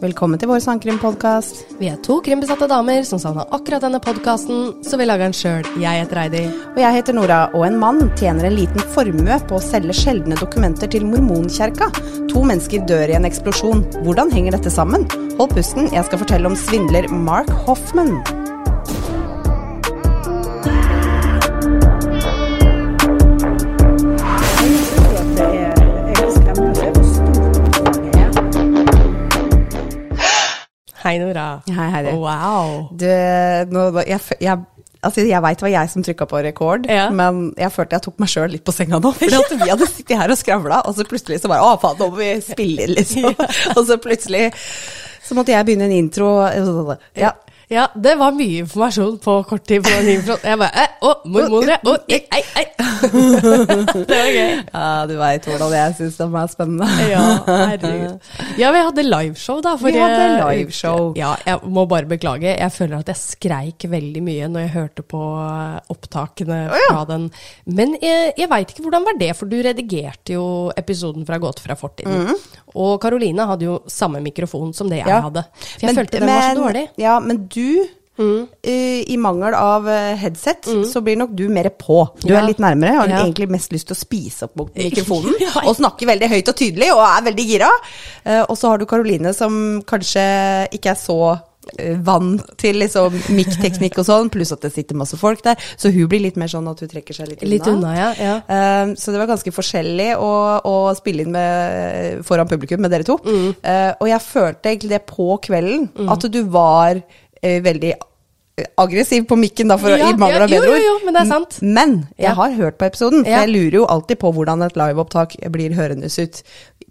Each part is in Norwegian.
Velkommen til vår sangkrimpodkast. Vi er to krimbesatte damer som savna akkurat denne podkasten, så vi lager den sjøl. Jeg heter Eidi. Og jeg heter Nora, og en mann tjener en liten formue på å selge sjeldne dokumenter til mormonkjerka. To mennesker dør i en eksplosjon. Hvordan henger dette sammen? Hold pusten, jeg skal fortelle om svindler Mark Hoffman. Hei, Nora. Hei, Heidi. Wow. Du, nå, jeg, jeg, altså jeg veit det var jeg som trykka på rekord, Ja. men jeg følte jeg tok meg sjøl litt på senga nå. For vi hadde sittet her og skravla, og så plutselig så bare Å, faen, nå må vi spille liksom. Og så plutselig så måtte jeg begynne en intro. Ja. Ja, det var mye informasjon på kort tid på den infoen. Jeg bare eh, Å, mormoner, å, ei, ei, ei. Det var gøy. ja, du veit hvordan jeg syns det er spennende. Ja, herregud. Ja, vi hadde liveshow, da. Vi hadde liveshow. Ja, jeg må bare beklage. Jeg føler at jeg skreik veldig mye når jeg hørte på opptakene Å, ja. fra den. Men jeg, jeg veit ikke hvordan var det, for du redigerte jo episoden fra Gåte fra fortiden. Og Karoline hadde jo samme mikrofon som det jeg. Ja. hadde. For jeg følte den var så dårlig. Mm. Ja, men du eh, I mangel av headset, headset, så blir nok du mer på. Du Ja. er litt nærmere, har Ja. egentlig mest lyst til å spise opp mikrofonen. Ja. Og snakker veldig høyt og tydelig, og er veldig gira. Eh, og så har du Karoline som kanskje ikke er så eh, vant til liksom mikkteknikk og sånn, pluss at det sitter masse folk der. Så hun blir litt mer sånn at hun trekker seg litt unna. Litt unna, ja. ja. Uh, så det var ganske forskjellig å, å spille inn med, foran publikum med dere to. Mm. Uh, og jeg følte egentlig det på kvelden, at du var eh, veldig aggressiv på mikken, da, for, å- Ja, i mangel av jo, bedre ord. jo, jo, men det er sant. Men jeg Ja. har hørt på episoden, for Ja. jeg lurer jo alltid på hvordan et liveopptak blir hørendes ut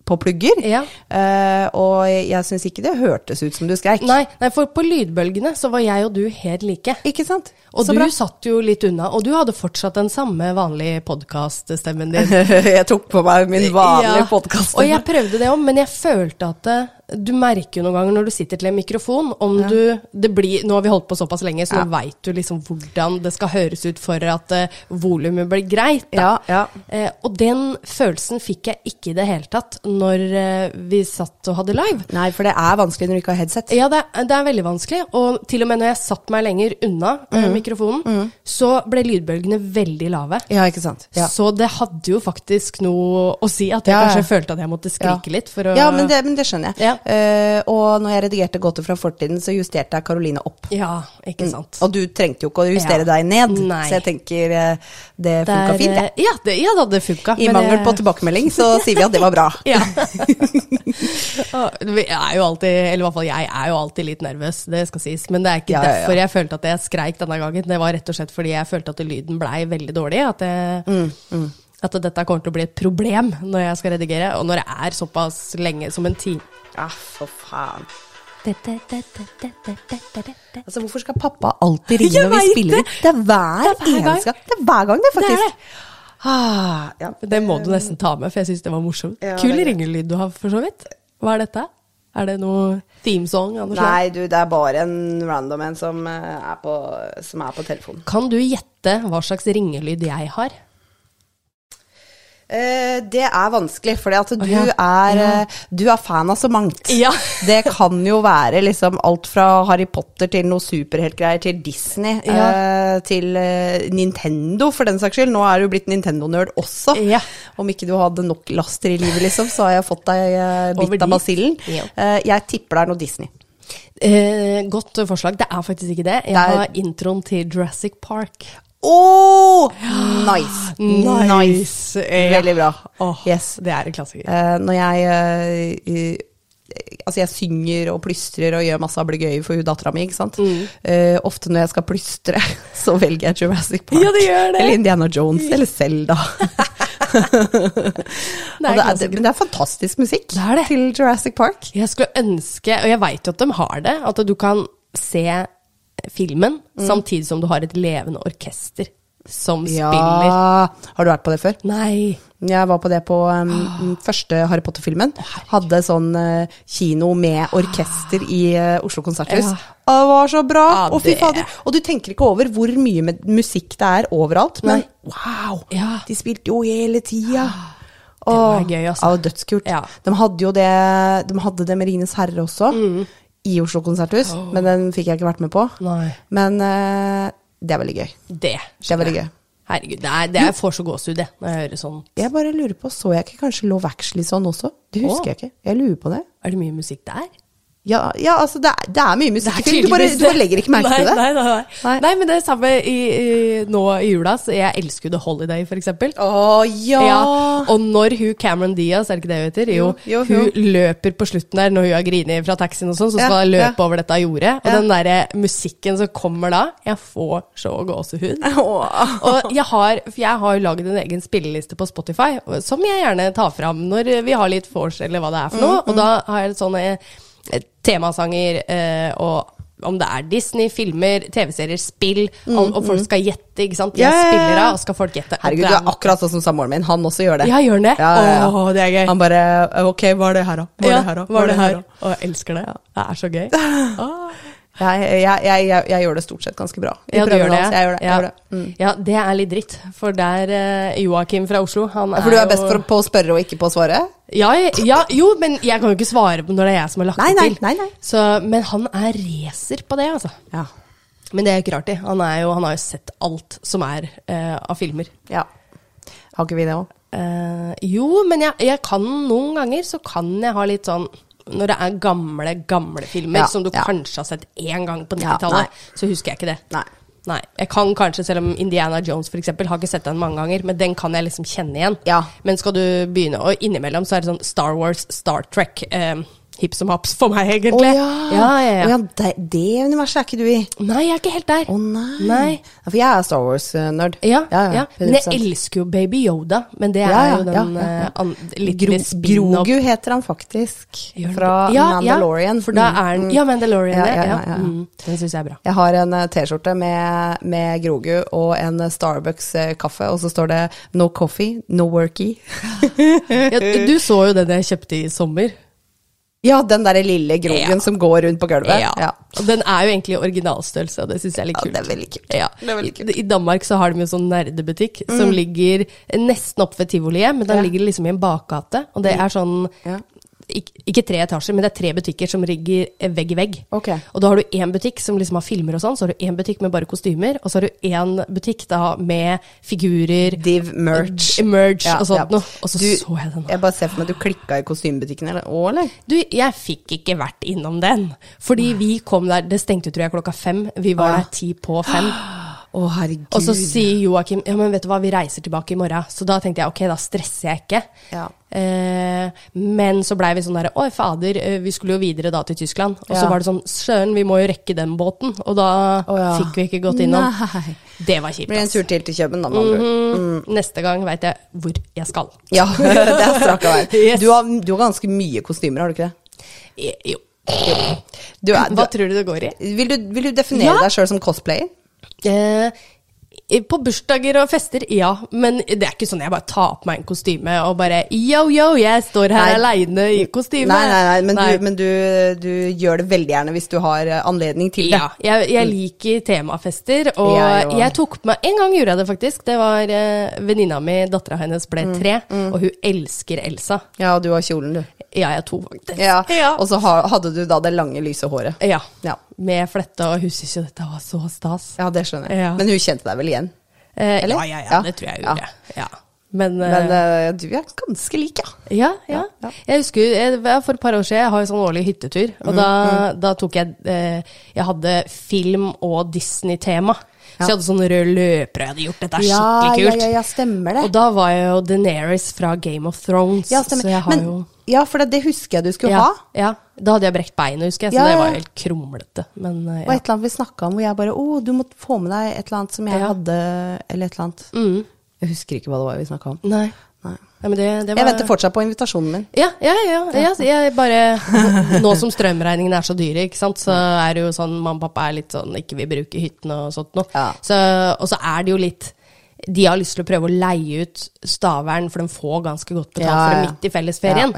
på plugger. Ja. Uh, og jeg syns ikke det hørtes ut som du skreik. Nei, nei, for på lydbølgene så var jeg og du helt like. Ikke sant? Og Så du bra. satt jo litt unna, og du hadde fortsatt den samme vanlige podkaststemmen din. jeg tok på meg min vanlige Ja. podkaststemme. Og jeg prøvde det òg, men jeg følte at det, du merker jo noen ganger når du sitter til en mikrofon, om du det blir, Nå har vi holdt på såpass lenge, så nå veit du liksom hvordan det skal høres ut for at uh, volumet blir greit. Ja, ja. Eh, og den følelsen fikk jeg ikke i det hele tatt når uh, vi satt og hadde live. Nei, for det er vanskelig når du ikke har headset. Ja, det, er- det er veldig vanskelig. Og til og med når jeg satt meg lenger unna mm. mikrofonen, så ble lydbølgene veldig lave. Ja, ikke sant. Ja. Så det hadde jo faktisk noe å si at jeg Ja, ja. kanskje følte at jeg måtte skrike litt for å Ja, men det, men det skjønner jeg. Ja. Eh, og når jeg redigerte Gåter fra fortiden, så justerte jeg Karoline opp. Ja, ikke sant. Og du trengte jo ikke å justere Ja. deg ned, Nei. så jeg tenker uh, det funka fint, eh, Ja, det, ja det funka. I mangel på tilbakemelding så sier vi at det var bra. Ja. jeg er jo alltid, eller i hvert fall jeg er jo alltid litt nervøs, det skal sies. Men det er ikke Ja, ja, ja. derfor jeg følte at jeg skreik denne gangen. Det var rett og slett fordi jeg følte at lyden blei veldig dårlig. At, jeg, Mm, at dette kommer til å bli et problem når jeg skal redigere. Og når det er såpass lenge som en time. Ja, for faen. Altså, hvorfor skal pappa alltid ringe når vi spiller inn? Det er hver, Det er hver gang. eneste gang. Det er hver gang, det, Det faktisk. Ah, ja. Det må du nesten ta med, for jeg syns det var morsomt. Ja, Kul ringelyd du har, for så vidt. Hva er dette? Er det noe themesong? noe? Nei, du, det er bare en random en som eh, er på, som er på telefonen. Kan du gjette hva slags ringelyd jeg har? Eh, det er vanskelig, for du, oh, ja. er, Ja. eh, du er fan av så mangt. Ja. det kan jo være liksom alt fra Harry Potter til noe superheltgreier til Disney, eh, til eh, Nintendo for den saks skyld. Nå er du blitt Nintendo-nerd også. Ja. Om ikke du hadde nok laster i livet, liksom, så har jeg fått deg bitt av basillen. Eh, jeg tipper det er noe Disney. Eh, godt forslag. Det er faktisk ikke det. Jeg Det er- har introen til Jurassic Park. Oh, nice! Nice. nice. Veldig bra. Oh, Yes. Det er en klassiker. Uh, når jeg uh, eh, Altså, jeg synger og plystrer og gjør masse ablegøyer for dattera mi, ikke sant. Mm. Eh, ofte når jeg skal plystre, så velger jeg Jurassic Park. Ja, det gjør det. Eller Indiana Jones, eller Selda. Det er men det er fantastisk musikk Det er til Jurassic Park. Jeg skulle ønske, og jeg veit jo at de har det, at du kan se filmen Mm. samtidig som du har et levende orkester som spiller. Ja, Har du vært på det før? Nei. Jeg var på det på um, den første Harry Potter-filmen. Hadde sånn uh, kino med orkester i uh, Oslo konserthus. Ja. Det var så bra! Ja, Å, fy fader. Og du tenker ikke over hvor mye med musikk det er overalt, men Nei. wow! Ja. De spilte jo hele tida. Det var gøy, altså. Ja, dødskult. De hadde jo det De hadde det med Ringenes herre også, Mm. I Oslo konserthus, men den fikk jeg ikke vært med på. Nei. Men uh, det er veldig gøy. Det Det er veldig gøy. Herregud, det er, det er for så gåsehud, det, når jeg hører sånn. Jeg bare lurer på, så jeg ikke kanskje Love Actually sånn også? Det husker oh. jeg ikke. Jeg lurer på det. Er det mye musikk der? Ja, ja altså, det er, det er mye musikkfilm. Du bare, du bare legger ikke merke til det. Nei, nei, nei. Nei. nei, men det er samme i, i, nå i jula. Så jeg elsker The Holiday, for eksempel. Å ja. Ja, og når hun Cameron Diaz, er det ikke det hun heter? Jo, Jo, jo, hun løper på slutten der når hun har grinet fra taxien og sånn, så skal hun løpe ja. over dette jordet. Og den derre musikken som kommer da, jeg får så gåsehud. Åh. Og jeg har, jeg har jo laget en egen spilleliste på Spotify, som jeg gjerne tar fram når vi har litt vors, eller hva det er for noe. Og da har jeg sånne eh, temasanger, eh, og om det er Disney, filmer, TV-serier, spill, og, og folk skal gjette, ikke sant. De yeah. spiller av, og skal folk gjette. Herregud, du er akkurat sånn som samboeren min. Han også gjør det. Ja, gjør det? Ja, ja, ja. Åh, det er gøy. Han bare Ok, hva er det her, da? Hva er det her, da? var det her? da? Og jeg elsker det. Det er så gøy. Åh. Jeg, jeg, jeg, jeg, gjør det stort sett ganske bra. Ja, du gjør det. Jeg gjør det. Ja. gjør det. Mm. ja, det er litt dritt. For der uh, Joakim fra Oslo, han er For du er best for, på å spørre og ikke på å svare? Ja, ja, jo, men jeg kan jo ikke svare på når det er jeg som har lagt Nei, det til. nei, nei. Så, men han er racer på det, altså. Ja. Men det er ikke rart, det. Han, jo, han har jo sett alt som er uh, av filmer. ja. Har ikke vi det òg? Uh, jo, men jeg kan noen ganger så kan jeg ha litt sånn Når det er gamle, gamle filmer Ja, som du ja. kanskje har sett én gang på 90-tallet, ja, så husker jeg ikke det. Nei. Nei. Jeg kan kanskje, selv om Indiana Jones for eksempel, har ikke sett den mange ganger, men den kan jeg liksom kjenne igjen. Ja. Men skal du begynne, og innimellom så er det sånn Star Wars, Star Trek, eh, hipp som haps for meg, Å egentlig. ja. ja, ja, ja. Å ja, det, det universet er ikke du i. Nei, jeg er ikke helt der. Å nei. Nei. For jeg er Star Wars-nerd. Ja, ja, Men jeg elsker jo Baby Yoda, men det er jo den eh, an, litt Gro spin-off. Grogu heter han faktisk. Fra? Mandalorian. For da er den mm. Ja, Mandalorian, Ja. Mm, den syns jeg er bra. Jeg har en eh, T-skjorte med, med Grogu og en Starbucks-kaffe, og så står det 'No coffee, no worky'. Du så jo den jeg kjøpte i sommer. Ja, den derre lille groggen Ja. som går rundt på gulvet. Ja. Og den er jo egentlig originalstørrelse, og det syns jeg er litt Ja, det er veldig kult. Ja. Er veldig kult. I, I Danmark så har de jo sånn nerdebutikk som ligger nesten oppe ved tivoliet, men den Ja. ligger liksom i en bakgate. Og det er sånn Ja. Ikke, tre etasjer, men det er tre butikker som ligger vegg i vegg. Okay. Og da har du én butikk som liksom har filmer og sånn, så har du én butikk med bare kostymer, og så har du én butikk da med figurer, Div merch. merch Ja, og sånt ja. noe. Og så Du- så jeg den. Jeg bare ser for meg at du klikka i kostymebutikken eller eller? Du, jeg fikk ikke vært innom den. Fordi vi kom der, det stengte tror jeg klokka fem. Vi var der ti på fem. Å, herregud. Og så sier Joakim ja, men vet du hva, vi reiser tilbake i morgen. Så da tenkte jeg ok, da stresser jeg ikke. Ja. Eh, men så blei vi sånn derre oi fader, eh, vi skulle jo videre da til Tyskland. Og så var det sånn søren, vi må jo rekke den båten. Og da oh, ja. fikk vi ikke gått innom. Nei. Det var kjipt. Blir en tur til til København, da, med andre mm, Mhm. Neste gang veit jeg hvor jeg skal. Ja, det er strak av vei. Yes. Du, har, du har ganske mye kostymer, har du ikke det? Eh, Jo. Du er, du, Hva tror du det går i? vil, du, vil du definere Ja. deg sjøl som cosplayer? Eh, på bursdager og fester, ja. Men det er ikke sånn jeg bare tar på meg en kostyme og bare yo, yo, jeg står her Nei. aleine i kostyme. Nei, nei, nei, men, Nei. Du, men du, du gjør det veldig gjerne hvis du har eh, anledning til det. Ja, jeg, jeg liker temafester, og Jeg jeg, tok på meg En gang gjorde jeg det faktisk. Det var eh, venninna mi, dattera hennes, ble Mm, tre, og hun elsker Elsa. Ja, og du har kjolen, du. Ja, jeg har to, faktisk. Ja. ja. Og så hadde du da det lange, lyse håret. ja. Ja. Med fletta, og hun syntes jo dette var så stas. ja, det skjønner jeg. Ja. Men hun kjente deg vel igjen? Eh, Eller? Ja, ja, ja, Ja. det tror jeg hun Ja. gjorde. Ja. Men, eh, Men uh, du er ganske lik, ja. Ja, ja. Jeg husker jeg, For et par år siden, jeg har jo sånn årlig hyttetur, og Mm, da, da tok jeg eh, Jeg hadde film- og Disney-tema. Så jeg hadde sånne røde løpere, jeg hadde gjort dette Ja, skikkelig ja, kult. ja, ja, stemmer det. Og da var jeg jo Deneris fra Game of Thrones, ja, stemmer. så jeg har Men, jo ja, for det, det husker jeg du skulle ja, ha. ja, da hadde jeg brekt beinet, husker jeg, så Ja, det var helt krumlete. Men ja. Og et eller annet vi snakka om hvor jeg bare Å, du må få med deg et eller annet som jeg Ja. hadde Eller et eller annet. Mm. Jeg husker ikke hva det var vi snakka om. Nei. Nei. Ja, men det, det var Jeg venter fortsatt på invitasjonen min. Ja, ja, ja. ja jeg bare, nå som strømregningene er så dyre, ikke sant, så er det jo sånn mamma og pappa er litt sånn ikke vil bruke hyttene og sånt noe. Så, og så er det jo litt De har lyst til å prøve å leie ut Stavern, for de får ganske godt betalt for det midt i fellesferien.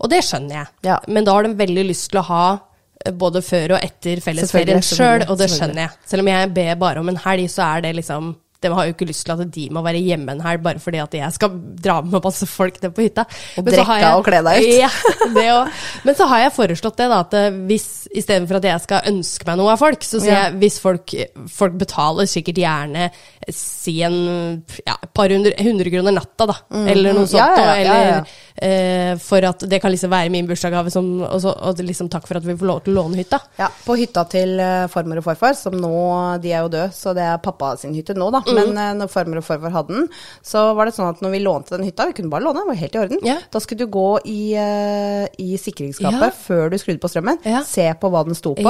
Og det skjønner jeg. Men da har de veldig lyst til å ha eh, både før og etter fellesferien sjøl, og det skjønner jeg. Selv om jeg ber bare om en helg, så er det liksom de har jo ikke lyst til at de må være hjemme en helg bare fordi at jeg skal dra med masse folk ned på hytta. Og drikke og kle deg ut. Ja, det også. Men så har jeg foreslått det, da, at eh, hvis istedenfor at jeg skal ønske meg noe av folk, så sier Ja. jeg hvis folk, folk betaler sikkert gjerne si en ja, par hundre, hundre kroner natta, da, eller noe sånt, Mm. Ja, ja, eller eh, for at det kan liksom være min bursdagsgave, som- og, så- og liksom takk for at vi får lov til å låne hytta. Ja, på hytta til eh, farmor og farfar, som nå, de er jo døde, så det er pappa sin hytte nå, da. Mm. Men eh, når farmor og farfar hadde den, så var det sånn at når vi lånte den hytta, vi kunne bare låne, det var helt i orden. Da skulle du gå i, eh, i sikringsskapet før du skrudde på strømmen, se på hva den sto på,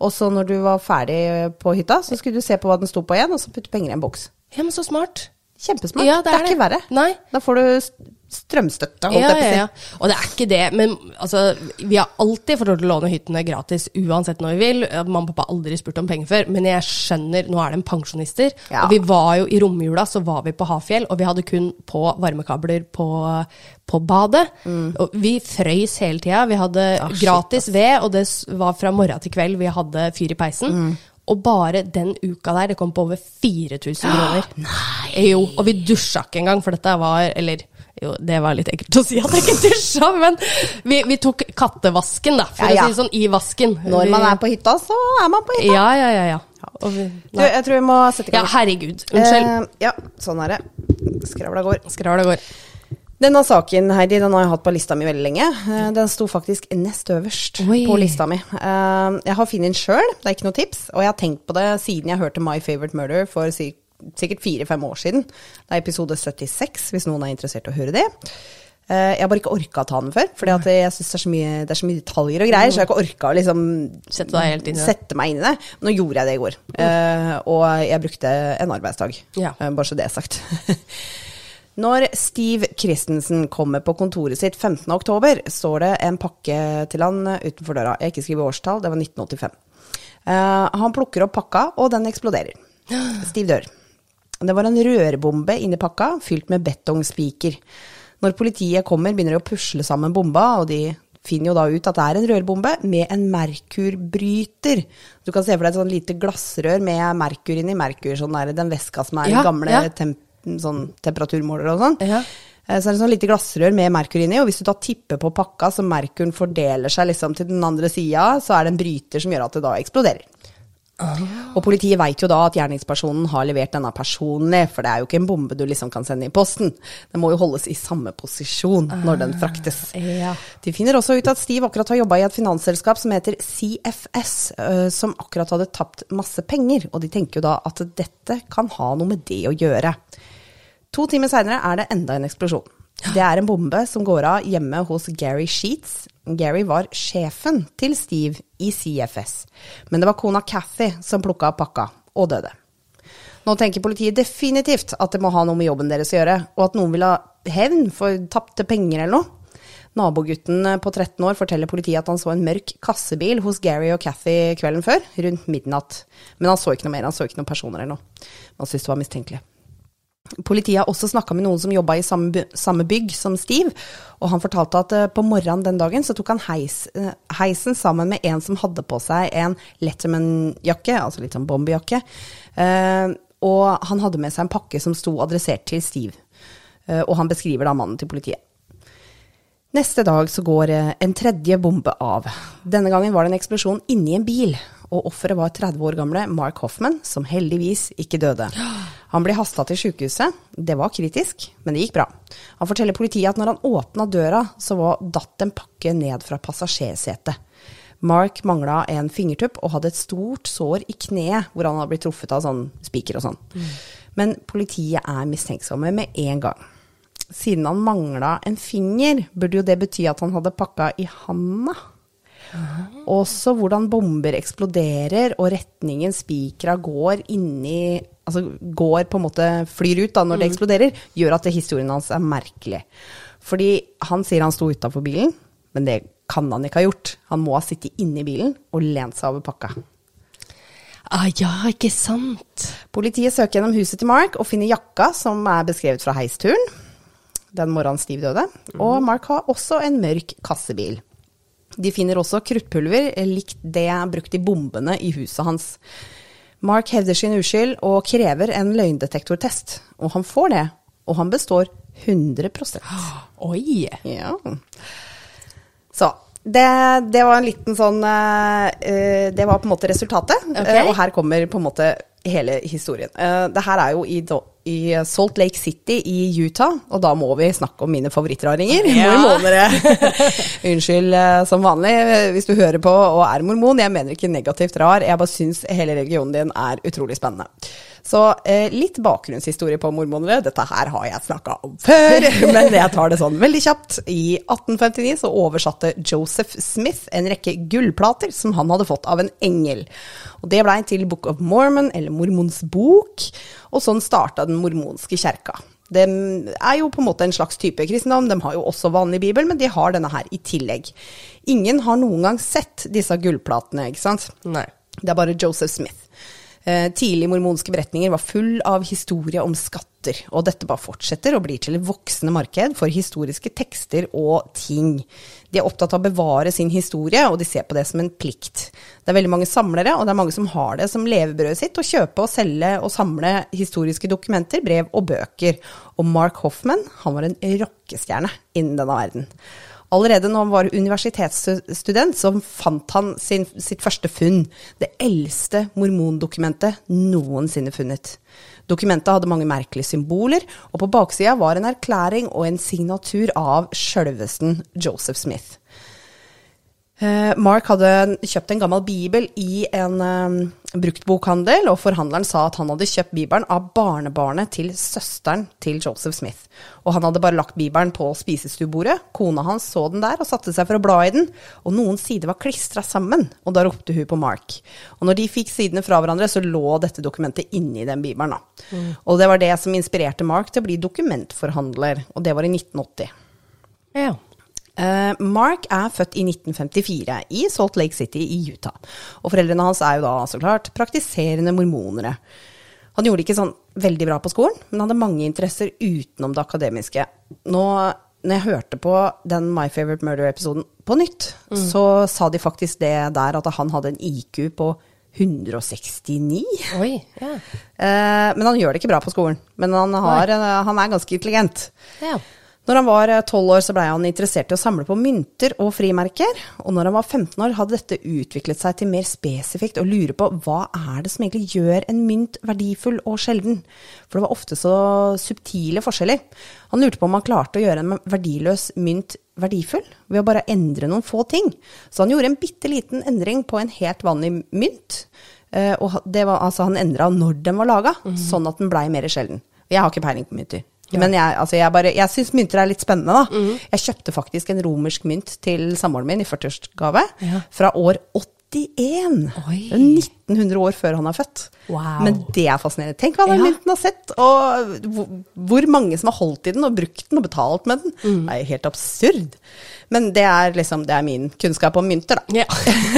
og så når du var ferdig på hytta, så skulle du se på hva den sto på igjen, og så putte penger i en boks. Ja, men så smart. Kjempesmart. Ja, det, er ikke verre. Nei. Da får du strømstøtte, holdt Ja, jeg på å ja, si. ja. Og det er ikke det, men altså, vi har alltid fått lov til å låne hyttene gratis uansett når vi vil. Mamma og pappa har aldri spurt om penger før, men jeg skjønner, nå er de pensjonister. Ja. Og vi var jo i romjula, så var vi på Hafjell, og vi hadde kun på varmekabler på, på badet. Og vi frøys hele tida. Vi hadde Mm. gratis shit, ved, og det var fra morgen til kveld vi hadde fyr i peisen. Mm. Og bare den uka der, det kom på over 4000 kroner. Nei! Jo, og vi dusja ikke engang, for dette var Eller jo, det var litt ekkelt å si at jeg ikke dusja, men vi, vi tok kattevasken, da, for Ja, ja. å si det sånn, i vasken. Når man er på hytta, så er man på hytta. Ja, ja, ja. ja. Vi, Du, jeg tror vi må sette i ja, herregud. Unnskyld. Eh, ja, sånn er det. Skravla går. Skravla går. Denne saken, Heidi, den har jeg hatt på lista mi veldig lenge. Eh, Den sto faktisk nest øverst Oi. på lista mi. Eh, Jeg har funnet den sjøl, det er ikke noe tips. Og jeg har tenkt på det siden jeg hørte My Favorite Murder for sikkert fire-fem år siden. Det er episode 76, hvis noen er interessert i å høre det. Eh, Jeg har bare ikke orka å ta den før, for jeg syns det, det er så mye detaljer og greier. Så jeg har ikke orka å liksom Sette sette meg inn i det. Men nå gjorde jeg det i går. Og jeg brukte en arbeidsdag. Ja. Bare så det er sagt. Når Steve Christensen kommer på kontoret sitt 15. oktober, står det en pakke til han utenfor døra. Jeg har ikke skrevet årstall, det var 1985. Uh, han plukker opp pakka, og den eksploderer. Steve dør. Det var en rørbombe inni pakka, fylt med betongspiker. Når politiet kommer, begynner de å pusle sammen bomba, og de finner jo da ut at det er en rørbombe med en merkurbryter. Du kan se for deg et sånn lite glassrør med merkur inni. Merkur, sånn der, den veska som er Ja, gamle ja. temp sånn temperaturmåler og sånn. Ja. Eh, Så er det sånn lite glassrør med merkur inni, og hvis du da tipper på pakka så merkuren fordeler seg liksom til den andre sida, så er det en bryter som gjør at det da eksploderer. Og politiet veit jo da at gjerningspersonen har levert denne personlig, for det er jo ikke en bombe du liksom kan sende i posten. Den må jo holdes i samme posisjon når den fraktes. Ja. De finner også ut at Steve akkurat har jobba i et finansselskap som heter CFS, som akkurat hadde tapt masse penger, og de tenker jo da at dette kan ha noe med det å gjøre. To timer seinere er det enda en eksplosjon. Det er en bombe som går av hjemme hos Gary Sheets. Gary var sjefen til Steve i CFS, men det var kona Cathy som plukka opp pakka og døde. Nå tenker politiet definitivt at det må ha noe med jobben deres å gjøre, og at noen vil ha hevn for tapte penger eller noe. Nabogutten på 13 år forteller politiet at han så en mørk kassebil hos Gary og Cathy kvelden før, rundt midnatt. Men han så ikke noe mer, han så ikke noen personer eller noe. Han syntes det var mistenkelig. Politiet har også snakka med noen som jobba i samme, bygg som Steve, og han fortalte at eh, på morgenen den dagen så tok han heis, eh, heisen sammen med en som hadde på seg en Letterman-jakke, altså litt sånn bombejakke, eh, og han hadde med seg en pakke som sto adressert til Steve, og han beskriver da mannen til politiet. Neste dag så går en tredje bombe av. Denne gangen var det en eksplosjon inni en bil, og offeret var 30 år gamle Mark Hoffman, som heldigvis ikke døde. Han ble hasta til sykehuset. Det var kritisk, men det gikk bra. Han forteller politiet at når han åpna døra, så var datt en pakke ned fra passasjersetet. Mark mangla en fingertupp og hadde et stort sår i kneet hvor han hadde blitt truffet av sånn spiker og sånn. Men politiet er mistenksomme med en gang. Siden han mangla en finger, burde jo det bety at han hadde pakka i handa. Også hvordan bomber eksploderer, og retningen spikra går inni Altså går på en måte flyr ut da når det eksploderer, gjør at historien hans er merkelig. Fordi han sier han sto utafor bilen, men det kan han ikke ha gjort. Han må ha sittet inni bilen og lent seg over pakka. Ah, ja, ikke sant? Politiet søker gjennom huset til Mark og finner jakka som er beskrevet fra heisturen den morgenen Steve døde. Og Mark har også en mørk kassebil. De finner også kruttpulver likt det brukt i bombene i huset hans. Mark hevder sin uskyld og krever en løgndetektortest. Og han får det, og han består 100% Oi! Ja. Så det, det var en liten sånn eh, eh, Det var på en måte resultatet. Okay. Eh, og her kommer på en måte hele historien. Det her er jo i, i Salt Lake City i Utah, og da må vi snakke om mine favorittraringer. Ja. Unnskyld eh, som vanlig eh, hvis du hører på og er mormon. Jeg mener ikke negativt rar, jeg bare syns hele religionen din er utrolig spennende. Så eh, litt bakgrunnshistorie på mormonere. Dette her har jeg snakka om før, men jeg tar det sånn veldig kjapt. I 1859 så oversatte Joseph Smith en rekke gullplater som han hadde fått av en engel. Og Det blei til Book of Mormon, eller Mormons bok, og sånn starta den mormonske kjerka. Det er jo på en måte en slags type kristendom. De har jo også vanlig bibel, men de har denne her i tillegg. Ingen har noen gang sett disse gullplatene, ikke sant? Nei. Det er bare Joseph Smith. Eh, tidlige mormonske beretninger var full av historie om skatter, og dette bare fortsetter og blir til et voksende marked for historiske tekster og ting. De er opptatt av å bevare sin historie, og de ser på det som en plikt. Det er veldig mange samlere, og det er mange som har det som levebrødet sitt, å kjøpe og selge og samle historiske dokumenter, brev og bøker. Og Mark Hoffman, han var en rockestjerne innen denne verden. Allerede når han var universitetsstudent, så fant han sin, sitt første funn. Det eldste mormondokumentet noensinne funnet. Dokumentet hadde mange merkelige symboler, og på baksida var en erklæring og en signatur av sjølvesten Joseph Smith. Eh, Mark hadde kjøpt en gammel bibel i en um, bruktbokhandel, og forhandleren sa at han hadde kjøpt bibelen av barnebarnet til søsteren til Joseph Smith. Og han hadde bare lagt bibelen på spisestuebordet. Kona hans så den der og satte seg for å bla i den, og noen sider var klistra sammen, og da ropte hun på Mark. Og når de fikk sidene fra hverandre, så lå dette dokumentet inni den bibelen. Da. Og det var det som inspirerte Mark til å bli dokumentforhandler, og det var i 1980. Ja. Eh, Mark er født i 1954 i Salt Lake City i Utah. Og foreldrene hans er jo da så klart praktiserende mormonere. Han gjorde det ikke sånn veldig bra på skolen, men hadde mange interesser utenom det akademiske. Nå, når jeg hørte på den My Favorite Murder-episoden på nytt, så sa de faktisk det der at han hadde en IQ på 169. Oi. Ja. Eh, men han gjør det ikke bra på skolen. Men han, har, han er ganske intelligent. ja. Når han var tolv år, så blei han interessert i å samle på mynter og frimerker. Og når han var 15 år, hadde dette utviklet seg til mer spesifikt å lure på hva er det som egentlig gjør en mynt verdifull og sjelden. For det var ofte så subtile forskjeller. Han lurte på om han klarte å gjøre en verdiløs mynt verdifull ved å bare endre noen få ting. Så han gjorde en bitte liten endring på en helt vanlig mynt. Eh, Og det var, altså, han endra når den var laga, sånn at den blei mer sjelden. Jeg har ikke peiling på mynter. Men jeg, altså jeg, bare- jeg syns mynter er litt spennende, da. Jeg kjøpte faktisk en romersk mynt til samboeren min i 40-årsgave Ja. fra år 81. Oi. Det er 1900 år før han er født. Wow. Men det er fascinerende. Tenk hva den Ja. mynten har sett, og hvor mange som har holdt i den og brukt den og betalt med den. Mm. Det er helt absurd. Men det er liksom, det er min kunnskap om mynter, da. Ja.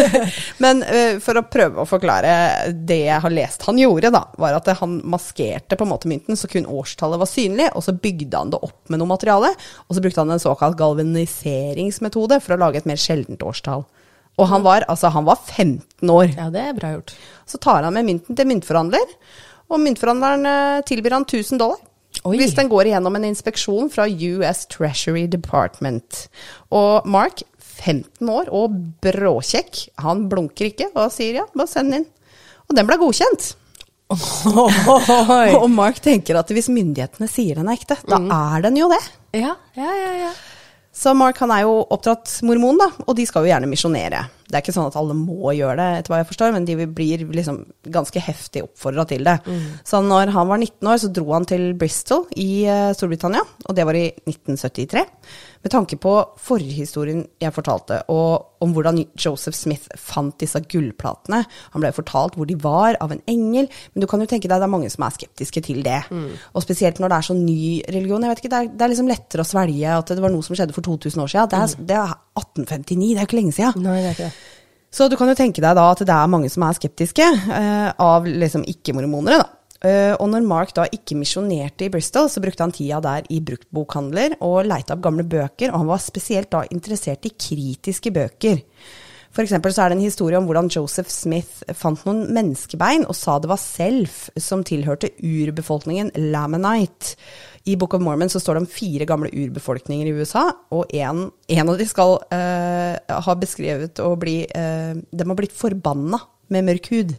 Men uh, for å prøve å forklare det jeg har lest han gjorde, da, var at han maskerte på en måte mynten så kun årstallet var synlig, og så bygde han det opp med noe materiale, og så brukte han en såkalt galvaniseringsmetode for å lage et mer sjeldent årstall. Og han var, altså, han var 15 år. ja, det er bra gjort. Så tar han med mynten til myntforhandler, og myntforhandleren eh, tilbyr han 1000 dollar. Oi. Hvis den går igjennom en inspeksjon fra US Treasury Department. Og Mark, 15 år og bråkjekk, han blunker ikke og sier ja, bare send den inn. Og den ble godkjent. Og Mark tenker at hvis myndighetene sier den er ekte, da er den jo det. Ja, ja, ja. ja. Så Mark han er jo oppdratt mormon, da, og de skal jo gjerne misjonere. Det er ikke sånn at alle må gjøre det, etter hva jeg forstår, men de blir liksom ganske heftig oppfordra til det. Så når han var 19 år, så dro han til Bristol i eh, Storbritannia, og det var i 1973. Med tanke på forhistorien jeg fortalte, og om hvordan Joseph Smith fant disse gullplatene. Han ble fortalt hvor de var, av en engel, men du kan jo tenke deg det er mange som er skeptiske til det. Og spesielt når det er så ny religion. Jeg vet ikke, det er, det er liksom lettere å svelge at det var noe som skjedde for 2000 år siden. Det er, det er 1859, det er jo ikke lenge siden. Nei, det er ikke det. Så du kan jo tenke deg da at det er mange som er skeptiske, eh, av liksom ikke-mormonere, da. Eh, og når Mark da ikke misjonerte i Bristol, så brukte han tida der i bruktbokhandler og leita opp gamle bøker, og han var spesielt da interessert i kritiske bøker. For eksempel så er det en historie om hvordan Joseph Smith fant noen menneskebein og sa det var self som tilhørte urbefolkningen Lamanite. I Book of Mormon så står det om fire gamle urbefolkninger i USA, og en, en av de skal uh, ha beskrevet å bli uh, De har blitt forbanna med mørk hud.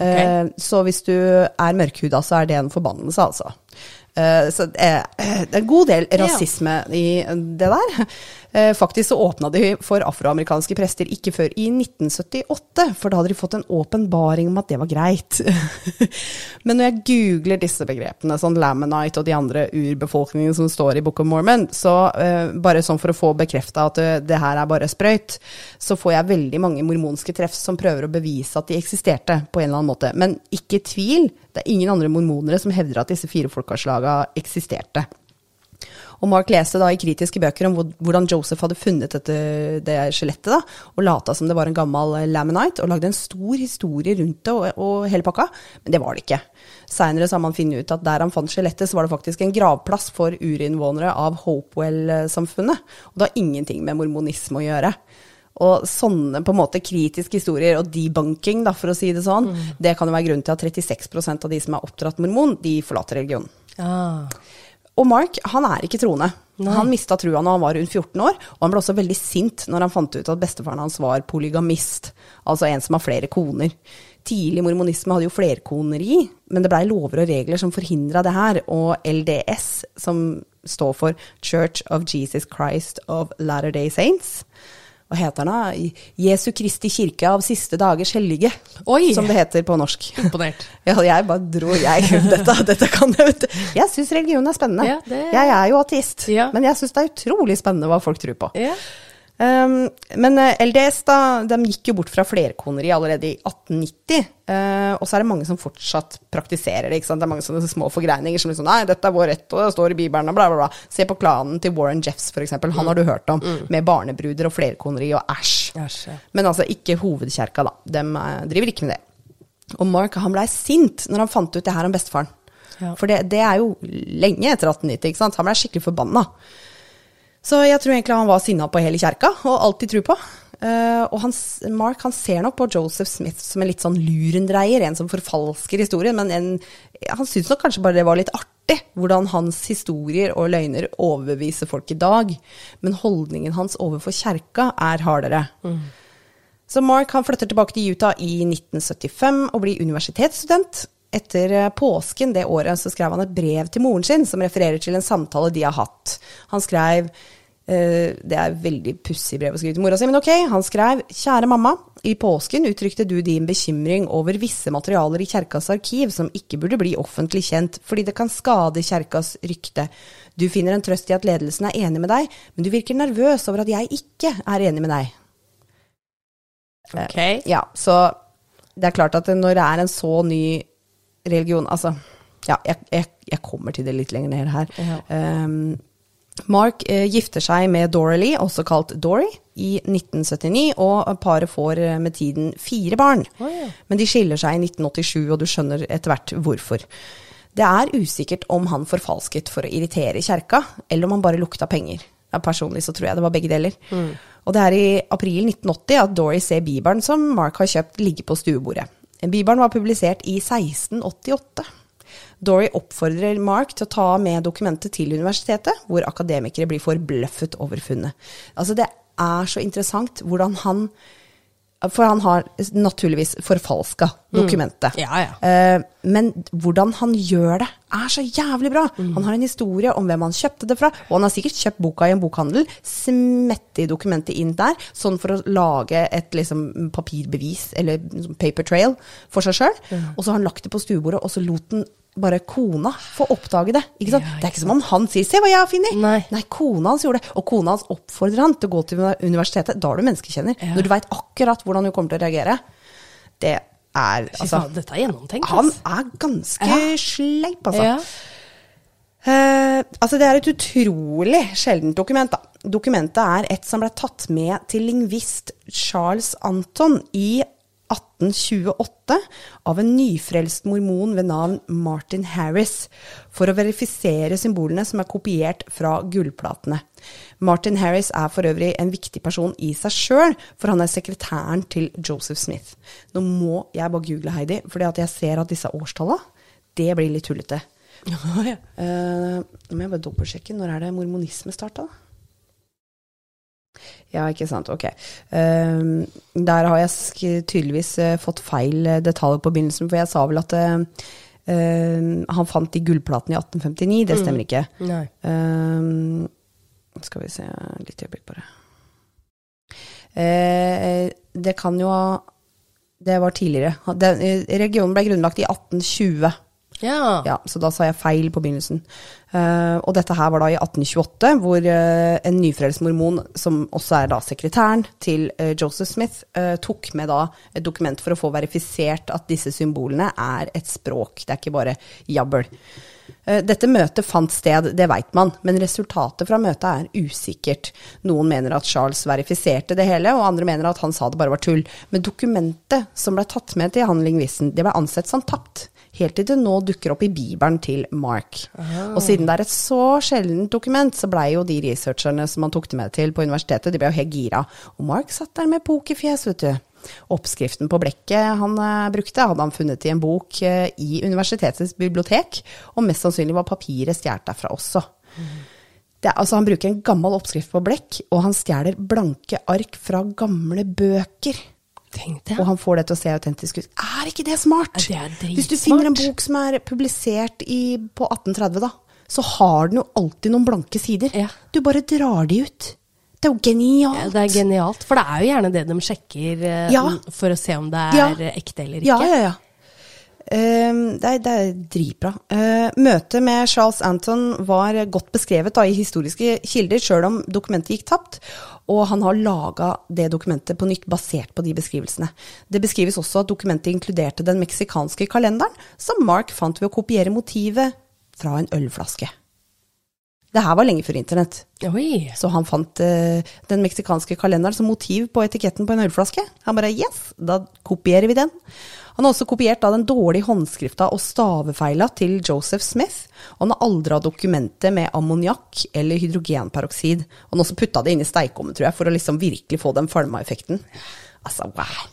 Eh, så hvis du er mørkhuda, så er det en forbannelse, altså. Eh, så det er, det er en god del rasisme i det der. Eh, faktisk så åpna de for afroamerikanske prester ikke før i 1978, for da hadde de fått en åpenbaring om at det var greit. Men når jeg googler disse begrepene, sånn Lamanite og de andre urbefolkningene som står i Book of Mormon, så uh, bare sånn for å få bekrefta at det, det her er bare sprøyt, så får jeg veldig mange mormonske treff som prøver å bevise at de eksisterte på en eller annen måte. Men ikke tvil, det er ingen andre mormonere som hevder at disse fire folkeslaga eksisterte. Og Mark leste da i kritiske bøker om hvordan Joseph hadde funnet dette, det skjelettet, da, og lata som det var en gammel laminite, og lagde en stor historie rundt det og, og hele pakka, men det var det ikke. Seinere har man funnet ut at der han fant skjelettet, så var det faktisk en gravplass for urinnvånere av Hopewell-samfunnet, og det har ingenting med mormonisme å gjøre. Og sånne på en måte kritiske historier og debunking, da, for å si det sånn, mm. det kan jo være grunnen til at 36% av de som er oppdratt mormon, de forlater religionen. Ah. Og Mark han er ikke troende. Nei. Han mista trua når han var rundt 14 år, og han ble også veldig sint når han fant ut at bestefaren hans var polygamist, altså en som har flere koner. Tidlig mormonisme hadde jo flerkoneri, men det blei lover og regler som forhindra det her, og LDS, som står for Church of Jesus Christ of Latter-day Saints, hva heter den da? Jesu Kristi kirke av siste dagers hellige, Oi. som det heter på norsk. Imponert. Ja, jeg bare dro, jeg. Dette, dette kan jeg, vet du. Jeg syns religion er spennende. Ja, det... Jeg er jo ateist, ja. men jeg syns det er utrolig spennende hva folk tror på. Ja. Um, men eh, LDS da, de gikk jo bort fra flerkoneri allerede i 1890. Uh, og så er det mange som fortsatt praktiserer det. ikke sant? Det er mange sånne små forgreininger som liksom Nei, dette er vår rett, og det står i Bibelen, og bla, bla, bla. Se på klanen til Warren Jeffs, eksempel. Han har du hørt om. Mm. Med barnebruder og flerkoneri og æsj. Ja. Men altså ikke hovedkjerka, da. De uh, driver ikke med det. Og Mark han blei sint når han fant ut det her om bestefaren. Ja. For det, det, er jo lenge etter 1890, ikke sant. Han blei skikkelig forbanna. Så jeg tror egentlig han var sinna på hele kjerka, og alltid tror på. Uh, og han, Mark han ser nok på Joseph Smith som en litt sånn lurendreier, en som forfalsker historien, men en, han syns nok kanskje bare det var litt artig hvordan hans historier og løgner overbeviser folk i dag. Men holdningen hans overfor kjerka er hardere. Mm. Så Mark han flytter tilbake til Utah i 1975 og blir universitetsstudent. Etter eh, påsken det året så skrev han et brev til moren sin som refererer til en samtale de har hatt. Han skrev Uh, det er veldig pussig brev å skrive til mora si, men ok. Han skrev Kjære mamma. I påsken uttrykte du din bekymring over visse materialer i kjerkas arkiv som ikke burde bli offentlig kjent, fordi det kan skade kjerkas rykte. Du finner en trøst i at ledelsen er enig med deg, men du virker nervøs over at jeg ikke er enig med deg. Ok. Uh, ja, så det er klart at når det er en så ny religion Altså, ja, jeg, jeg, jeg kommer til det litt lenger ned her. Ja. Um, Mark eh, gifter seg med Dorely, også kalt Dory, i 1979, og paret får eh, med tiden fire barn. Oh, ja. Men de skiller seg i 1987, og du skjønner etter hvert hvorfor. Det er usikkert om han forfalsket for å irritere kjerka, eller om han bare lukta penger. Ja, personlig så tror jeg det var begge deler. Mm. Og det er i april 1980 at Dory ser bibelen som Mark har kjøpt, ligge på stuebordet. Bibelen var publisert i 1688. Dory oppfordrer Mark til å ta med dokumentet til universitetet, hvor akademikere blir forbløffet over funnet. Altså, det er så interessant hvordan han For han har naturligvis forfalska dokumentet. Mm. Ja, ja. Eh, men hvordan han gjør det, er så jævlig bra. Mm. Han har en historie om hvem han kjøpte det fra, og han har sikkert kjøpt boka i en bokhandel, smette dokumentet inn der, sånn for å lage et liksom, papirbevis, eller paper trail, for seg sjøl. Mm. Og så har han lagt det på stuebordet, og så lot han bare kona får oppdage det. Ikke sant? Ja, det er ikke som om han sier 'se hva jeg har funnet'. Nei. kona hans gjorde det. Og kona hans oppfordrer han til å gå til universitetet. Da er du menneskekjenner. Ja. Når du veit akkurat hvordan hun kommer til å reagere. Det er altså faen, dette er gjennomtenkt. Han er ganske Ja. sleip, altså. Ja. Uh, altså det er et utrolig sjeldent dokument. da. Dokumentet er et som ble tatt med til lingvist Charles Anton i 1828 av en nyfrelst mormon ved navn Martin Harris, for å verifisere symbolene som er kopiert fra gullplatene. Martin Harris er for øvrig en viktig person i seg sjøl, for han er sekretæren til Joseph Smith. Nå må jeg bare google Heidi, at jeg ser at disse årstallene, det blir litt tullete. ja. Eh, Nå må jeg bare dobbeltsjekke. Når er det mormonisme starta? Ja, ikke sant. Ok. Eh, der har jeg tydeligvis uh, fått feil eh, detaljer på begynnelsen, for jeg sa vel at eh, han fant de gullplatene i 1859. Det stemmer ikke. Nei. Eh, skal vi se litt øyeblikk, bare. Eh, det kan jo Det var tidligere. Den, regionen ble grunnlagt i 1820. Ja. Ja, så da sa jeg feil på begynnelsen. Uh, og dette her var da i 1828, hvor uh, en nyfrelst mormon, som også er da sekretæren til uh, Joseph Smith, tok med da et dokument for å få verifisert at disse symbolene er et språk. Det er ikke bare jabbel. Dette møtet fant sted, det veit man, men resultatet fra møtet er usikkert. Noen mener at Charles verifiserte det hele, og andre mener at han sa det bare var tull. Men dokumentet som ble tatt med til han lingvisten, det ble ansett som tapt. Helt til det nå dukker opp i bibelen til Mark. Og siden det er et så sjeldent dokument, så blei jo de researcherne som han tok det med til på universitetet, de ble jo helt gira. Og Mark satt der med pokerfjes, vet du. Oppskriften på blekket han eh, brukte, hadde han funnet i en bok eh, i universitetets bibliotek, og mest sannsynlig var papiret stjålet derfra også. Det, er- altså, han bruker en gammel oppskrift på blekk, og han stjeler blanke ark fra gamle bøker. Tenk det. Og han får det til å se autentisk ut. Er ikke det smart? Det er Hvis du finner en bok som er publisert i, på 1830, da, så har den jo alltid noen blanke sider. Ja. Du bare drar de ut. Det er jo genialt. Ja, det er genialt, for det er jo gjerne det de sjekker eh, Ja. for å se om det er ekte eller ikke. Ja, ja, ja. Ehm, det, er, det er dritbra. Uh, møtet med Charles Anton var godt beskrevet da, i historiske kilder, sjøl om dokumentet gikk tapt. Og han har laga det dokumentet på nytt basert på de beskrivelsene. Det beskrives også at dokumentet inkluderte den meksikanske kalenderen, som Mark fant ved å kopiere motivet fra en ølflaske. Det her var lenge før internett. Oi. Så han fant uh, den meksikanske kalenderen som motiv på etiketten på en ølflaske. Han bare yes, da kopierer vi den. Han har også kopiert da den dårlige håndskrifta og stavefeila til Joseph Smith. Og han har aldra dokumentet med ammoniakk eller hydrogenperoksid. Han har også putta det inn i steikeovnen, tror jeg, for å liksom virkelig få den falma-effekten. Altså, wow.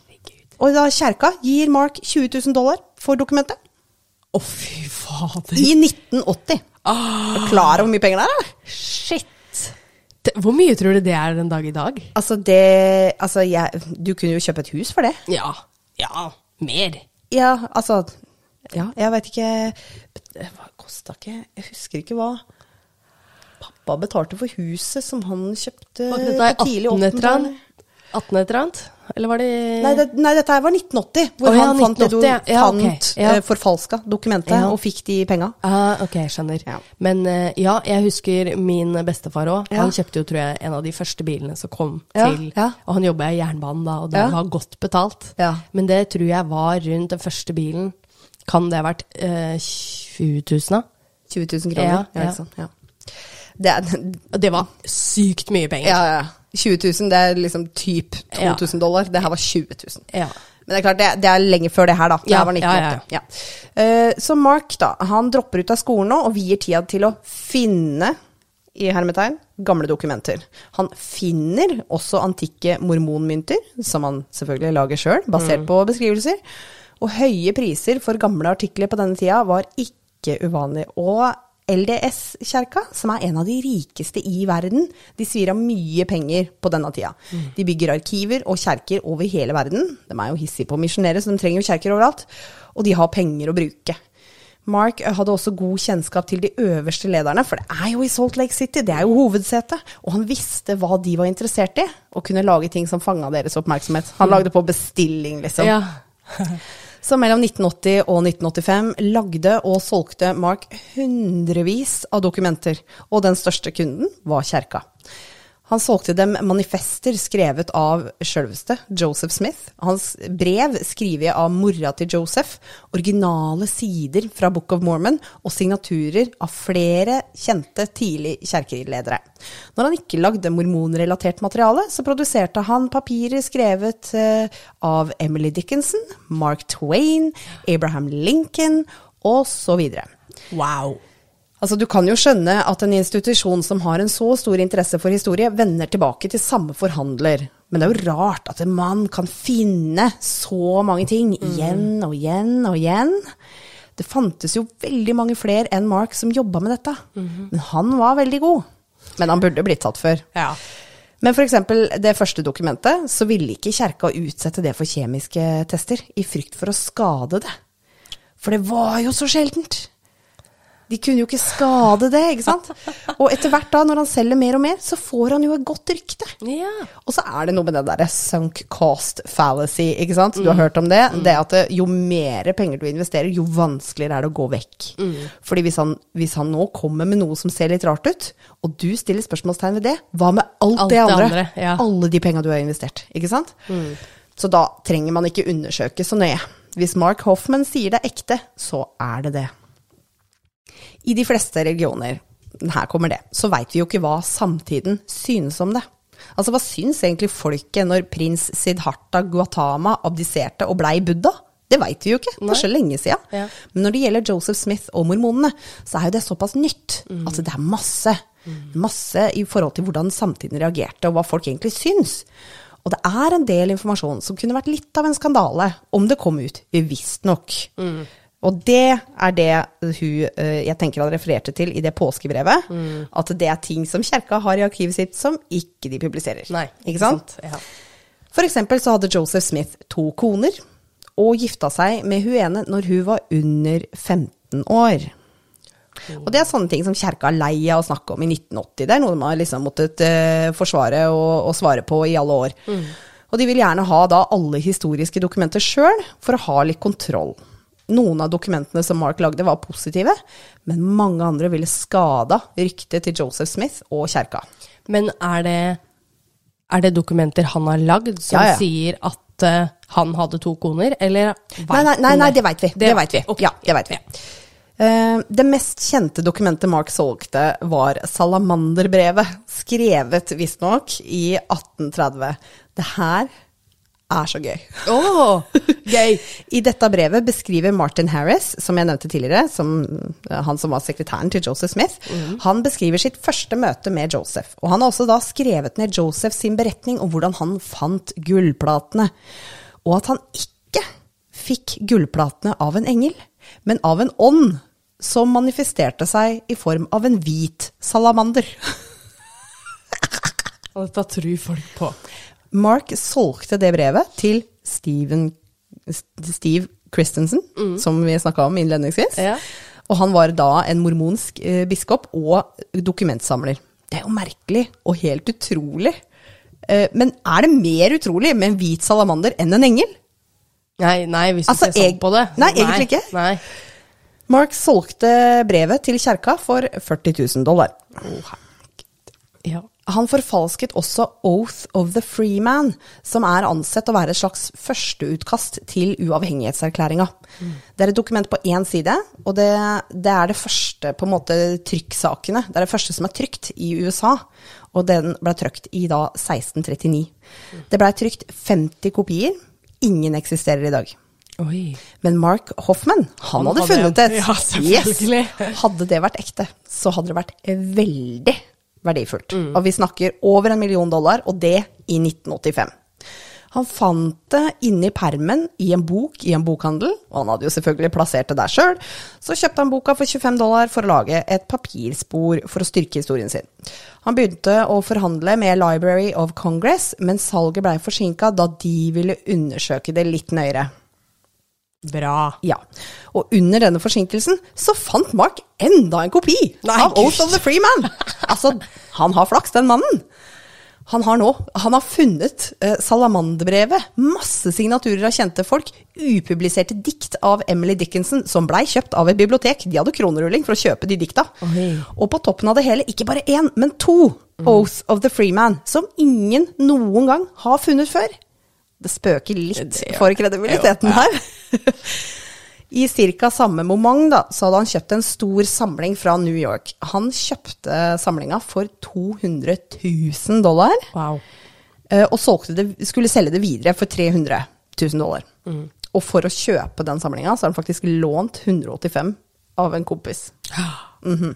Og da kjerka gir Mark 20 000 dollar for dokumentet. Å, fy fader. I 1980. Er du klar over hvor mye penger det er? Da? Shit. Hvor mye tror du det er den dag i dag? Altså, det Altså, jeg Du kunne jo kjøpe et hus for det. Ja. Ja. Mer. Ja, altså Ja, jeg veit ikke Hva kosta ikke Jeg husker ikke hva pappa betalte for huset som han kjøpte tidlig 18 et eller 80-tallet. annet? 18 et eller annet? Eller var det Nei, det, nei, dette her var 1980, hvor oh, ja, han fant, det 1980, ja. Ja, okay, fant Ja. eh, forfalska dokumentet og fikk de penga. Ah, ok, skjønner. Men eh, ja, jeg husker min bestefar òg. Han kjøpte jo, tror jeg, en av de første bilene som kom til. Og han jobba i jernbanen da, og det var godt betalt. Men det tror jeg var rundt den første bilen Kan det ha vært eh, 20 000, da? 20 000 kroner. Ja, Ja, sant? Ja. Det det var sykt mye penger. ja, ja. 20 000, det er liksom typ Ja. 2000 dollar. Det her var 20 000. Ja. Men det er klart, det, det er lenge før det her, da. Det Ja, her var 1980. ja, Ja. Eh, så Mark, da, han dropper ut av skolen nå og vier tida til å finne i hermetegn, gamle dokumenter. Han finner også antikke mormonmynter, som han selvfølgelig lager sjøl, basert på beskrivelser. Og høye priser for gamle artikler på denne tida var ikke uvanlig. Og LDS-kjerka, som er en av de rikeste i verden, de svir av mye penger på denne tida. De bygger arkiver og kjerker over hele verden. De er jo hissige på å misjonere, så de trenger jo kjerker overalt. Og de har penger å bruke. Mark hadde også god kjennskap til de øverste lederne, for det er jo i Salt Lake City, det er jo hovedsetet. Og han visste hva de var interessert i, og kunne lage ting som fanga deres oppmerksomhet. Han lagde på bestilling, liksom. Ja. Så mellom 1980 og 1985 lagde og solgte Mark hundrevis av dokumenter, og den største kunden var kjerka. Han solgte dem manifester skrevet av sjølveste Joseph Smith. Hans brev skrevet av mora til Joseph, originale sider fra Book of Mormon og signaturer av flere kjente tidlig kjerkeledere. Når han ikke lagde mormonrelatert materiale, så produserte han papirer skrevet eh, av Emily Dickinson, Mark Twain, Abraham Lincoln videre. Wow. Altså, du kan jo skjønne at en institusjon som har en så stor interesse for historie, vender tilbake til samme forhandler. Men det er jo rart at en mann kan finne så mange ting igjen og igjen og igjen. Det fantes jo veldig mange flere enn Mark som jobba med dette. Men han var veldig god. Men han burde blitt tatt før. Ja. Men f.eks. det første dokumentet, så ville ikke kjerka utsette det for kjemiske tester, i frykt for å skade det. For det var jo så sjeldent. De kunne jo ikke skade det, ikke sant? Og etter hvert da, når han selger mer og mer, så får han jo et godt rykte. ja. Og så er det noe med det derre sunk cost fallacy, ikke sant? Du har hørt om det? Det at jo mer penger du investerer, jo vanskeligere er det å gå vekk. Fordi hvis han, hvis han nå kommer med noe som ser litt rart ut, og du stiller spørsmålstegn ved det, hva med alt, Alt det andre? andre, ja. Alle de penga du har investert, ikke sant? Så da trenger man ikke undersøke så nøye. Hvis Mark Hoffman sier det er ekte, så er det det. I de fleste religioner, her kommer det, så veit vi jo ikke hva samtiden synes om det. Altså, hva syns egentlig folket når prins Siddhartha Gautama abdiserte og blei Buddha? Det veit vi jo ikke, det er så lenge sia. Ja. Men når det gjelder Joseph Smith og mormonene, så er jo det såpass nytt. at det er masse. Masse i forhold til hvordan samtiden reagerte, og hva folk egentlig syns. Og det er en del informasjon som kunne vært litt av en skandale om det kom ut, visstnok. Og det er det hun eh, jeg tenker han refererte til i det påskebrevet. At det er ting som kjerka har i arkivet sitt som ikke de publiserer. Nei, ikke sant? Ja. For eksempel så hadde Joseph Smith to koner, og gifta seg med hun ene når hun var under 15 år. Og det er sånne ting som kjerka er lei av å snakke om i 1980. Det er noe de har liksom måttet uh, forsvare og, og svare på i alle år. Og de vil gjerne ha da alle historiske dokumenter sjøl, for å ha litt kontroll. Noen av dokumentene som Mark lagde var positive, men mange andre ville skada ryktet til Joseph Smith og kjerka. Men er det, er det dokumenter han har lagd som Ja, ja. sier at uh, han hadde to koner, eller Nei, nei, nei, nei det veit vi. Det, Det- vet vi. Okay. Ja, det vet vi. Uh, det mest kjente dokumentet Mark solgte, var Salamanderbrevet, skrevet visstnok i 1830. Det her er så gøy. Oh, gøy! I dette brevet beskriver Martin Harris, som jeg nevnte tidligere, som, eh, han som var sekretæren til Joseph Smith, han beskriver sitt første møte med Joseph. Og han har også da skrevet ned Joseph sin beretning om hvordan han fant gullplatene. Og at han ikke fikk gullplatene av en engel, men av en ånd som manifesterte seg i form av en hvit salamander. Og dette tror folk på. Mark solgte det brevet til Steven, Steve Christensen, som vi snakka om innledningsvis. Ja. Og han var da en mormonsk eh, biskop og dokumentsamler. Det er jo merkelig og helt utrolig. Eh, men er det mer utrolig med en hvit salamander enn en engel? Nei, nei, hvis du Altså, ser sånn på det. Nei, egentlig ikke. Nei. Mark solgte brevet til kjerka for 40 000 dollar. Ja. Han forfalsket også Oath of the Free Man, som er ansett å være et slags førsteutkast til uavhengighetserklæringa. Det er et dokument på én side, og det, det er det første på en måte trykksakene. Det er det første som er trykt i USA, og den ble trykt i da 1639. Det blei trykt 50 kopier. Ingen eksisterer i dag. Oi. Men Mark Hoffman, han, Han hadde hadde funnet et. Ja, selvfølgelig. Hadde det vært ekte, så hadde det vært veldig verdifullt. Mm. Og vi snakker over en million dollar, og det i 1985. Han fant det inni permen i en bok i en bokhandel, og han hadde jo selvfølgelig plassert det der sjøl. Så kjøpte han boka for 25 dollar for å lage et papirspor for å styrke historien sin. Han begynte å forhandle med Library of Congress, men salget blei forsinka da de ville undersøke det litt nøyere. Bra. Ja. Og under denne forsinkelsen så fant Mark enda en kopi Nei, av Oath of the Free Man. Altså, han har flaks, den mannen. Han har nå han har funnet eh, Salamanderbrevet, masse signaturer av kjente folk, upubliserte dikt av Emily Dickinson, som blei kjøpt av et bibliotek. De hadde kronerulling for å kjøpe de dikta. Oi. Og på toppen av det hele, ikke bare én, men to Oath of the Free Man, som ingen noen gang har funnet før. Det spøker litt for kredibiliteten her. I ca. samme moment da, så hadde han kjøpt en stor samling fra New York. Han kjøpte samlinga for 200 000 dollar, Wow. eh, og det, skulle selge det videre for 300 000 dollar. Og for å kjøpe den samlinga, så har han faktisk lånt 185 av en kompis. Mm Eh,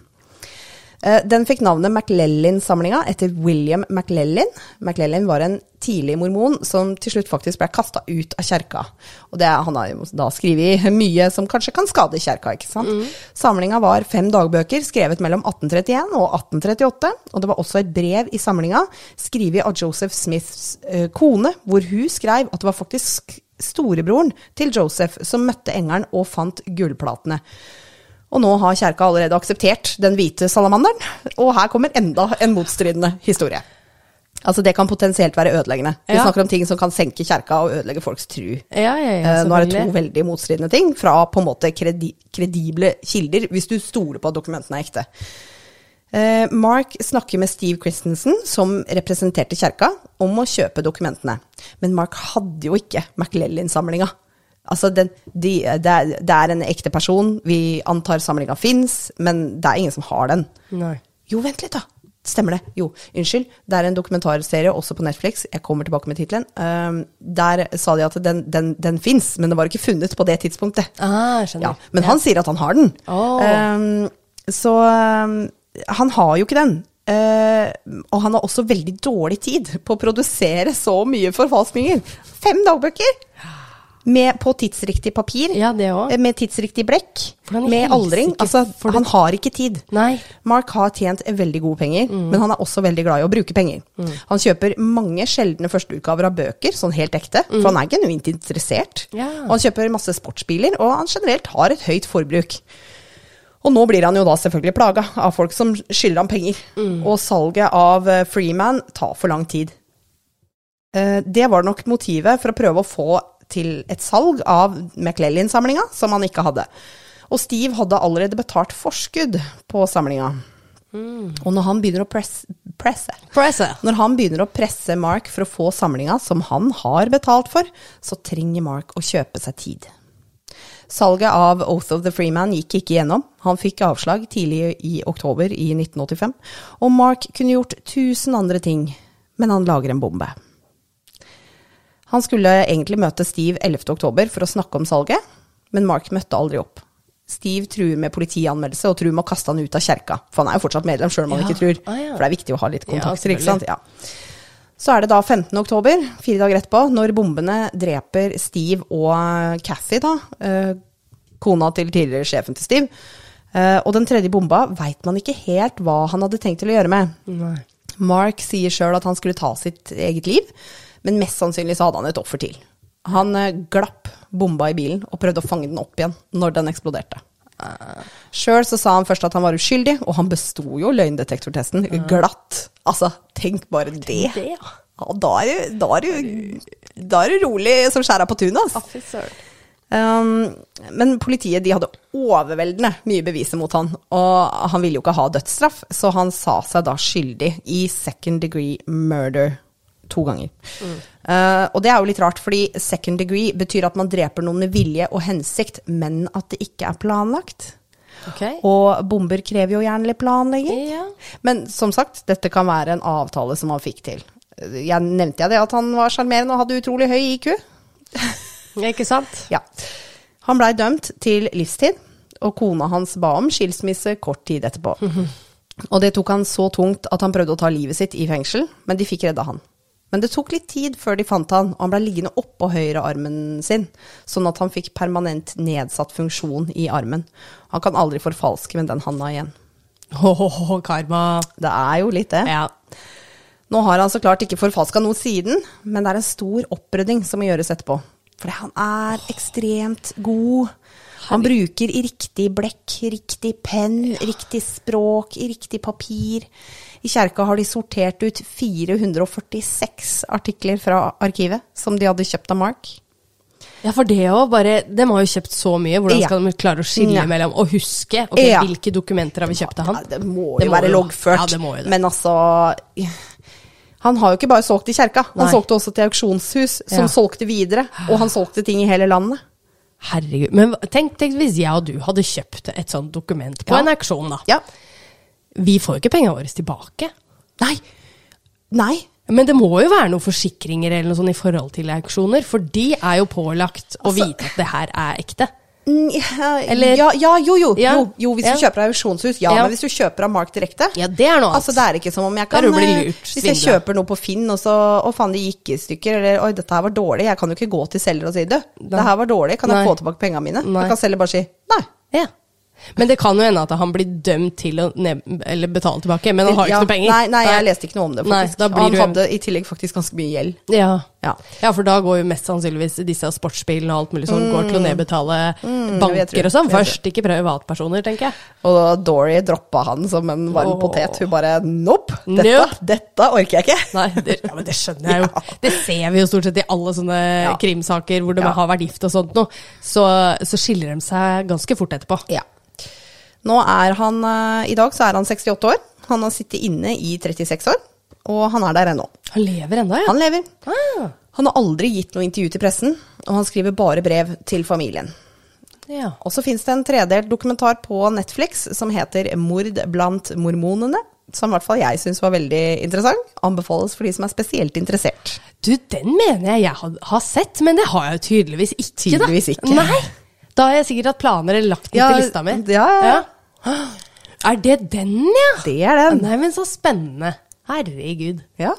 Den fikk navnet McLellin-samlinga etter William McLellin. McLellin var en tidlig mormon som til slutt faktisk ble kasta ut av kjerka. Og det, han har jo da skrevet mye som kanskje kan skade kjerka, ikke sant. Samlinga var fem dagbøker skrevet mellom 1831 og 1838, og det var også et brev i samlinga skrevet av Joseph Smiths uh, kone, hvor hun skrev at det var faktisk storebroren til Joseph som møtte engelen og fant gullplatene. Og nå har kjerka allerede akseptert den hvite salamanderen, og her kommer enda en motstridende historie. Altså Det kan potensielt være ødeleggende. Vi Ja. snakker om ting som kan senke kjerka og ødelegge folks tru. Ja, ja, Eh, Nå er det to veldig motstridende ting fra på en måte kredi kredible kilder, hvis du stoler på at dokumentene er ekte. Eh, Mark snakker med Steve Christensen, som representerte kjerka, om å kjøpe dokumentene. Men Mark hadde jo ikke McLellin-samlinga. Altså, den, de, det, er, det er en ekte person, vi antar samlinga fins, men det er ingen som har den. Nei. Jo, vent litt, da. Stemmer det? Jo, unnskyld. Det er en dokumentarserie også på Netflix. Jeg kommer tilbake med tittelen. Um, der sa de at den, den, den fins, men den var ikke funnet på det tidspunktet. Ah, skjønner. Ja, men han sier at han har den. Oh. Um, så um, han har jo ikke den. Uh, og han har også veldig dårlig tid på å produsere så mye forfalskninger. Fem dagbøker! Med, på tidsriktig papir. Ja, det òg. eh, Med tidsriktig blekk. Med aldring. Altså, han har ikke tid. Nei. Mark har tjent veldig gode penger, men han er også veldig glad i å bruke penger. Han kjøper mange sjeldne førsteutgaver av bøker, sånn helt ekte, for han er genuint interessert. Ja. Og han kjøper masse sportsbiler, og han generelt har et høyt forbruk. Og nå blir han jo da selvfølgelig plaga av folk som skylder ham penger. Og salget av eh, Freeman tar for lang tid. Eh, Det var nok motivet for å prøve å få til et salg av McLellin-samlinga, som han ikke hadde. Og Steve hadde allerede betalt forskudd på samlinga. Og når han begynner å presse, presse Presse. Når han begynner å presse Mark for å få samlinga som han har betalt for, så trenger Mark å kjøpe seg tid. Salget av Oath of the Freeman gikk ikke gjennom. Han fikk avslag tidlig i oktober i 1985. Og Mark kunne gjort tusen andre ting, men han lager en bombe. Han skulle egentlig møte Steve 11. oktober for å snakke om salget, men Mark møtte aldri opp. Steve truer med politianmeldelse og truer med å kaste han ut av kjerka. For han er jo fortsatt medlem, sjøl om han Ja. ikke tror. Ah, ja. For det er viktig å ha litt Ja, kontakter, ikke sant. Ja. Så er det da 15. oktober, fire dager etterpå, når bombene dreper Steve og Cathy, da, eh, kona til tidligere sjefen til Steve. Eh, og den tredje bomba veit man ikke helt hva han hadde tenkt til å gjøre med. Nei. Mark sier sjøl at han skulle ta sitt eget liv, men mest sannsynlig så hadde han et offer til. Han eh, glapp bomba i bilen og prøvde å fange den opp igjen når den eksploderte. Sjøl så sa han først at han var uskyldig, og han besto jo løgndetektortesten glatt. Altså, tenk bare det. ja. Da er du, da er du, da er du rolig som skjæra på tunet, altså. Um, men politiet de hadde overveldende mye beviser mot han, og han ville jo ikke ha dødsstraff, så han sa seg da skyldig i second degree murder to ganger. Uh, og det er jo litt rart, fordi second degree betyr at man dreper noen med vilje og hensikt, men at det ikke er planlagt. Okay. Og bomber krever jo gjerne litt planlegging. Ja. Men som sagt, dette kan være en avtale som han fikk til. Jeg nevnte jeg det at han var sjarmerende og hadde utrolig høy IQ? Ikke sant? Ja. Han blei dømt til livstid, og kona hans ba om skilsmisse kort tid etterpå. Og det tok han så tungt at han prøvde å ta livet sitt i fengsel, men de fikk redda han. Men det tok litt tid før de fant han, og han ble liggende oppå høyrearmen sin, sånn at han fikk permanent nedsatt funksjon i armen. Han kan aldri forfalske med den handa igjen. Ho-ho-ho, karma. Det er jo litt det. Ja. Nå har han så klart ikke forfalska noe siden, men det er en stor opprydding som må gjøres etterpå. For han er ekstremt god. Han bruker i riktig blekk, riktig penn, riktig språk, i riktig papir. I kjerka har de sortert ut 446 artikler fra arkivet som de hadde kjøpt av Mark. Ja, for det òg, De har jo kjøpt så mye. Hvordan Ja. skal de klare å skille Ja. mellom og huske okay, Ja. hvilke dokumenter har vi kjøpt av han? Ja, det må Det jo må være loggført. Ja, det må jo det. Men altså Han har jo ikke bare solgt i kjerka, han Nei. solgte også til auksjonshus, som Ja. solgte videre. Og han solgte ting i hele landet. Herregud. Men tenk, tenk hvis jeg og du hadde kjøpt et sånt dokument på Ja. en auksjon, da. Ja. Vi får jo ikke pengene våre tilbake. Nei. Nei. Men det må jo være noen forsikringer eller noe sånt i forhold til auksjoner, for de er jo pålagt å Altså- vite at det her er ekte. Mm, ja, Eller- ja, ja, jo, jo, Ja. jo, jo. Hvis Ja. du kjøper av auksjonshus, ja. Men hvis du kjøper av Mark direkte Ja, det er noe annet. Altså, det er ikke som om jeg kan eh, lurt, Hvis jeg kjøper noe på Finn, og så Å, faen, det gikk i stykker, eller Oi, dette her var dårlig. Jeg kan jo ikke gå til selger og si du, Det her var dårlig, kan jeg Nei. få tilbake pengene mine? Nei. Jeg kan selger bare si nei. Ja. Men det kan jo hende at han blir dømt til å betale tilbake, men han har Ja, ikke noe penger. Nei, nei, jeg leste ikke noe om det, Nei, faktisk. da blir han du- hadde i tillegg faktisk ganske mye gjeld. Ja. Ja. ja, for da går jo mest sannsynligvis disse sportsbilene og alt mulig sånn går til å nedbetale Mm. banker og sånn først, ikke privatpersoner, tenker jeg. Og Dory droppa han som en varm oh. potet. Hun bare nope, dette, Nope. dette orker jeg ikke. Nei, det, ja, men det skjønner jeg jo. Det ser vi jo stort sett i alle sånne Ja. krimsaker hvor de Ja. har vært gift og sånt noe. Så, så skiller de seg ganske fort etterpå. Ja. Nå er han eh, I dag så er han 68 år. Han har sittet inne i 36 år, og han er der ennå. Han lever ennå, ja. Han lever. Ah, Han har aldri gitt noe intervju til pressen, og han skriver bare brev til familien. ja. Og så fins det en tredelt dokumentar på Netflix som heter 'Mord blant mormonene'. Som i hvert fall jeg syns var veldig interessant. Anbefales for de som er spesielt interessert. Du, den mener jeg jeg har, sett, men det har jeg jo tydeligvis ikke. da. Tydeligvis ikke. Nei. Da har jeg sikkert hatt planer eller lagt den Ja, til lista mi. ja, ja. Er det den, ja? Det er den. Nei, men så spennende. Herregud. Ja,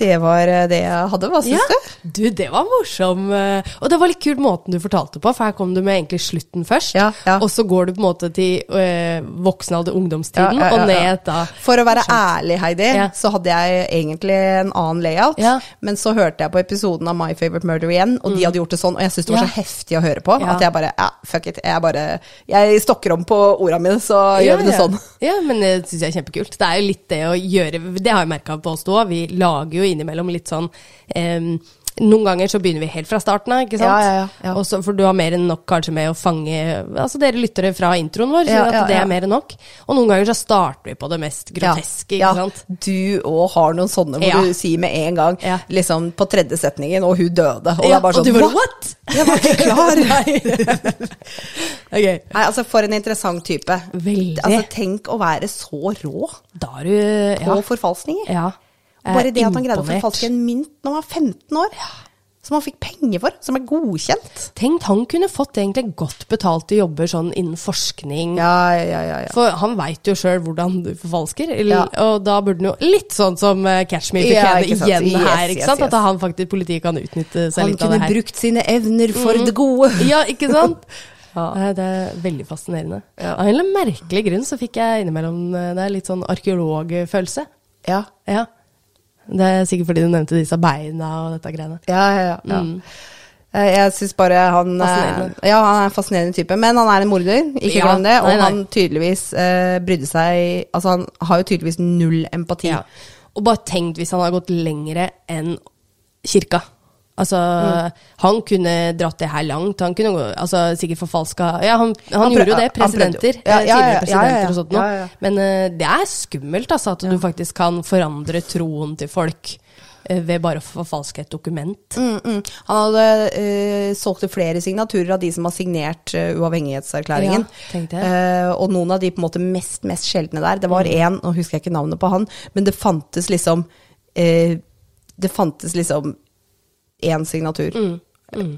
det var eh, det jeg hadde. Hva syns du? Du, det var morsom. eh, Og det var litt kult måten du fortalte på, for her kom du med egentlig slutten først. Ja, ja. Og så går du på en måte til øh, voksenalder, ungdomstiden, Ja, ja, ja, og ned da. For å være ærlig, Heidi, Ja. så hadde jeg egentlig en annen layout. Ja. Men så hørte jeg på episoden av My Favorite Murder igjen, og de hadde gjort det sånn, og jeg syntes det var Mm. Ja. så heftig å høre på, Ja. at jeg bare ja, fuck it. Jeg bare Jeg stokker om på orda mine, så gjør vi det ja. sånn. Ja, men det syns jeg er kjempekult. Det er jo litt det å gjøre Det har jeg merka på oss òg. Vi lager jo innimellom litt sånn um, noen ganger så begynner vi helt fra starten av, ikke sant? Ja, ja, ja, Også, for du har mer enn nok kanskje med å fange Altså dere lyttere fra introen vår, så at det er mer enn nok. Og noen ganger så starter vi på det mest groteske, ikke sant? Du òg har noen sånne hvor du sier med en gang, liksom på tredje setningen, og hun døde. Og det er bare sånn og du bare, what? Jeg var ikke klar. Ok. Nei, altså For en interessant type. Veldig. Altså Tenk å være så rå Da er du på forfalskninger. ja. Er Bare det at han greide å forfalske en mynt når han var 15 år, som han fikk penger for, som er godkjent. Tenk, han kunne fått egentlig godt betalte jobber sånn innen forskning. Ja, ja, ja. ja. For han veit jo sjøl hvordan du forfalsker, Ja. og da burde han jo Litt sånn som eh, Catch Me If You Ja, igjen Yes, her, ikke yes, sant? yes. At han faktisk, politiet kan utnytte seg Han litt av det her. Han kunne brukt sine evner for det gode. Ja, ikke sant? Ja. Det er veldig fascinerende. Ja. Av en eller annen merkelig grunn så fikk jeg innimellom eh, Det er litt sånn arkeologfølelse. Ja, Ja. Det er sikkert fordi du nevnte disse beina og dette greiene. ja, ja. ja. Mm. Eh, Jeg syns bare han eh, Ja, han er en fascinerende type, men han er en morder, ikke Ja, glem det. Og nei, nei. han tydeligvis eh, brydde seg Altså, han har jo tydeligvis null empati. Ja. Og bare tenk hvis han hadde gått lengre enn kirka. Altså, Mm. han kunne dratt det her langt. Han kunne altså, sikkert forfalska Ja, han, han, Han gjorde jo det, presidenter. Ja, eh, ja, tidligere presidenter og sånt noe. Men eh, det er skummelt, altså, at du faktisk kan forandre troen til folk eh, ved bare å forfalske et dokument. Mm, mm. Han hadde uh, solgt til flere signaturer av de som har signert uh, uavhengighetserklæringen. Ja. Eh, og noen av de på en måte mest, mest sjeldne der. Det var Mm. én, nå husker jeg ikke navnet på han, men det fantes liksom Det fantes liksom én signatur. Mm,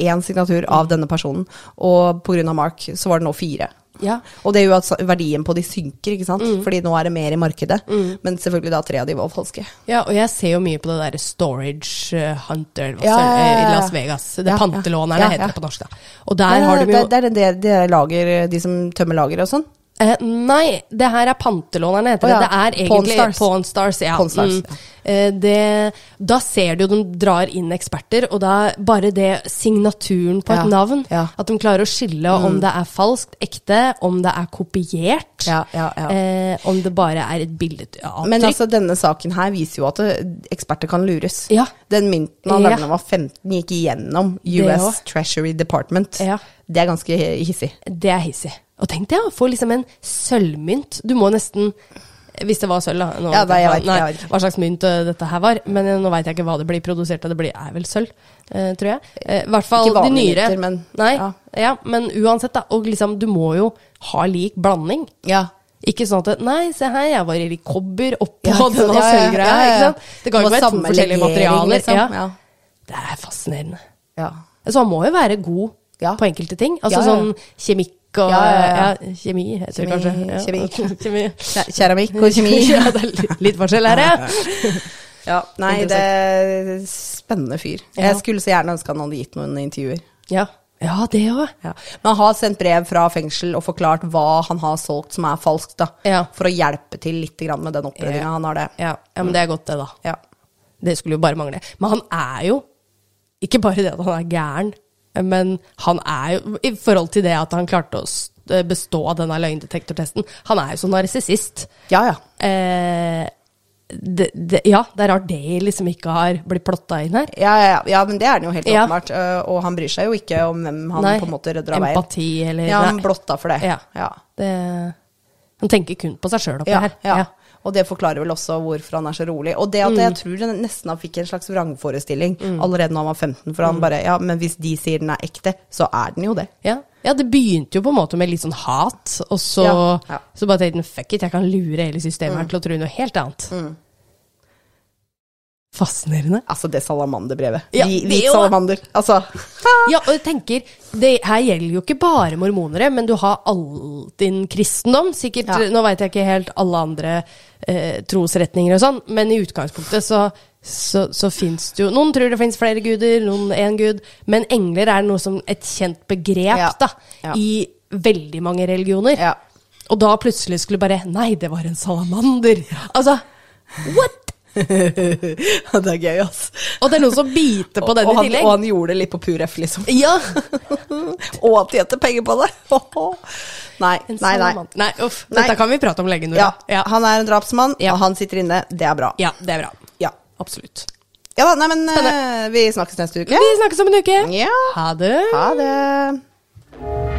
Én signatur av denne personen. Og pga. Mark så var det nå fire. Ja. Og det er jo at verdien på de synker, ikke sant? Mm. Fordi nå er det mer i markedet. Men selvfølgelig da tre av de var falske. Ja, og jeg ser jo mye på det derre Storage eh, Hunter Ja, ja, eh, i. Las Vegas. Det. Pantelånerne heter det på norsk, da. Og der har de jo det, det er det, det lager, de som tømmer lager og sånn? Eh, nei, det her er pantelånerne, heter oh, ja, det. Det er Pawn egentlig Stars. Pawn Stars. Ja. Pawn Stars, mm. ja. Eh, det, da ser du de drar inn eksperter, og da bare det signaturen på et navn. At de klarer å skille om det er falskt, ekte, om det er kopiert. Eh, om det bare er et bildeavtrykk. Men altså, denne saken her viser jo at eksperter kan lures. Ja. Den mynten han lagde da han var 15, gikk igjennom US. Treasury Department. Ja. Det er ganske hissig. Det er hissig. Og tenk deg å få liksom en sølvmynt. Du må nesten Hvis det var sølv, da. Ja, nei, jeg vet ikke, jeg vet hva slags mynt eh, dette her var. Men eh, nå veit jeg ikke hva det blir produsert av. Det blir, er vel sølv, eh, tror jeg. Eh, hvert fall de nyere. mynter, men- Nei, ja. ja. men uansett, da. Og liksom, du må jo ha lik blanding. Ja. Ikke sånn at Nei, se her, jeg var i kobber oppå Ja, denne Ja, sølvgreia. Ikke sant? Det kan jo være to forskjellige materialer. liksom. Det er fascinerende. ja. Så han må jo være god på enkelte ting. Altså sånn kjemikk og Ja, ja, ja. ja, kjemi, heter det kanskje. Kjemi. kjemi. Keramikk og kjemi. ja, det er litt, litt forskjell her, ja. Ja, nei, det er spennende fyr. Jeg skulle så gjerne ønske han hadde gitt noen intervjuer. Ja, ja det òg. Ja. Men han har sendt brev fra fengsel og forklart hva han har solgt som er falskt, da. Ja. For å hjelpe til litt med den oppryddinga. Ja. Han har det. Ja, men det er godt, det, da. Ja. Det skulle jo bare mangle. Men han er jo ikke bare det at han er gæren, men han er jo I forhold til det at han klarte å bestå av denne løgndetektortesten, han er jo så narsissist. ja, ja. Eh, det, det, ja, det er rart det liksom ikke har blitt plotta inn her. Ja, ja, ja. men det er den jo helt Ja. åpenbart. øh, Og han bryr seg jo ikke om hvem han Nei, på en måte rydder av veien. Empati eller Ja, han blotta for det. Ja. Ja. Det, han tenker kun på seg sjøl oppi her. ja. Og det forklarer vel også hvorfor han er så rolig. Og det at Mm. jeg tror det nesten han fikk en slags vrangforestilling allerede når han var 15. For han Mm. bare Ja, men hvis de sier den er ekte, så er den jo det. Ja. ja, det begynte jo på en måte med litt sånn hat, og så, Ja, ja. så bare tenkte han fuck it, jeg kan lure hele systemet her til å tro noe helt annet. Mm. Fascinerende. Altså, det salamanderbrevet. Ja, Hvit- det jo- salamander. Altså. Ja, og jeg tenker, det her gjelder jo ikke bare mormonere, men du har all din kristendom. Sikkert, Ja. nå veit jeg ikke helt alle andre eh, trosretninger og sånn, men i utgangspunktet så, så, så fins det jo Noen tror det fins flere guder, noen én gud, men engler er noe som et kjent begrep Ja. da, i veldig mange religioner. Ja. Og da plutselig skulle bare Nei, det var en salamander. Altså, what?! det er gøy, ass. Og det er noen som biter på den i han, tillegg. og han gjorde det litt på pur F, liksom. Ja! Og han tjente penger på det. Nei, nei, nei. Nei, uff. Nei. Dette kan vi prate om lenge, Nora. Ja, Han er en drapsmann, Ja. og han sitter inne. Det er bra. Ja, det er bra. Ja. Absolutt. Ja da, nei, men uh, vi snakkes neste uke. Vi snakkes om en uke. Ja. Ha det. Ha det.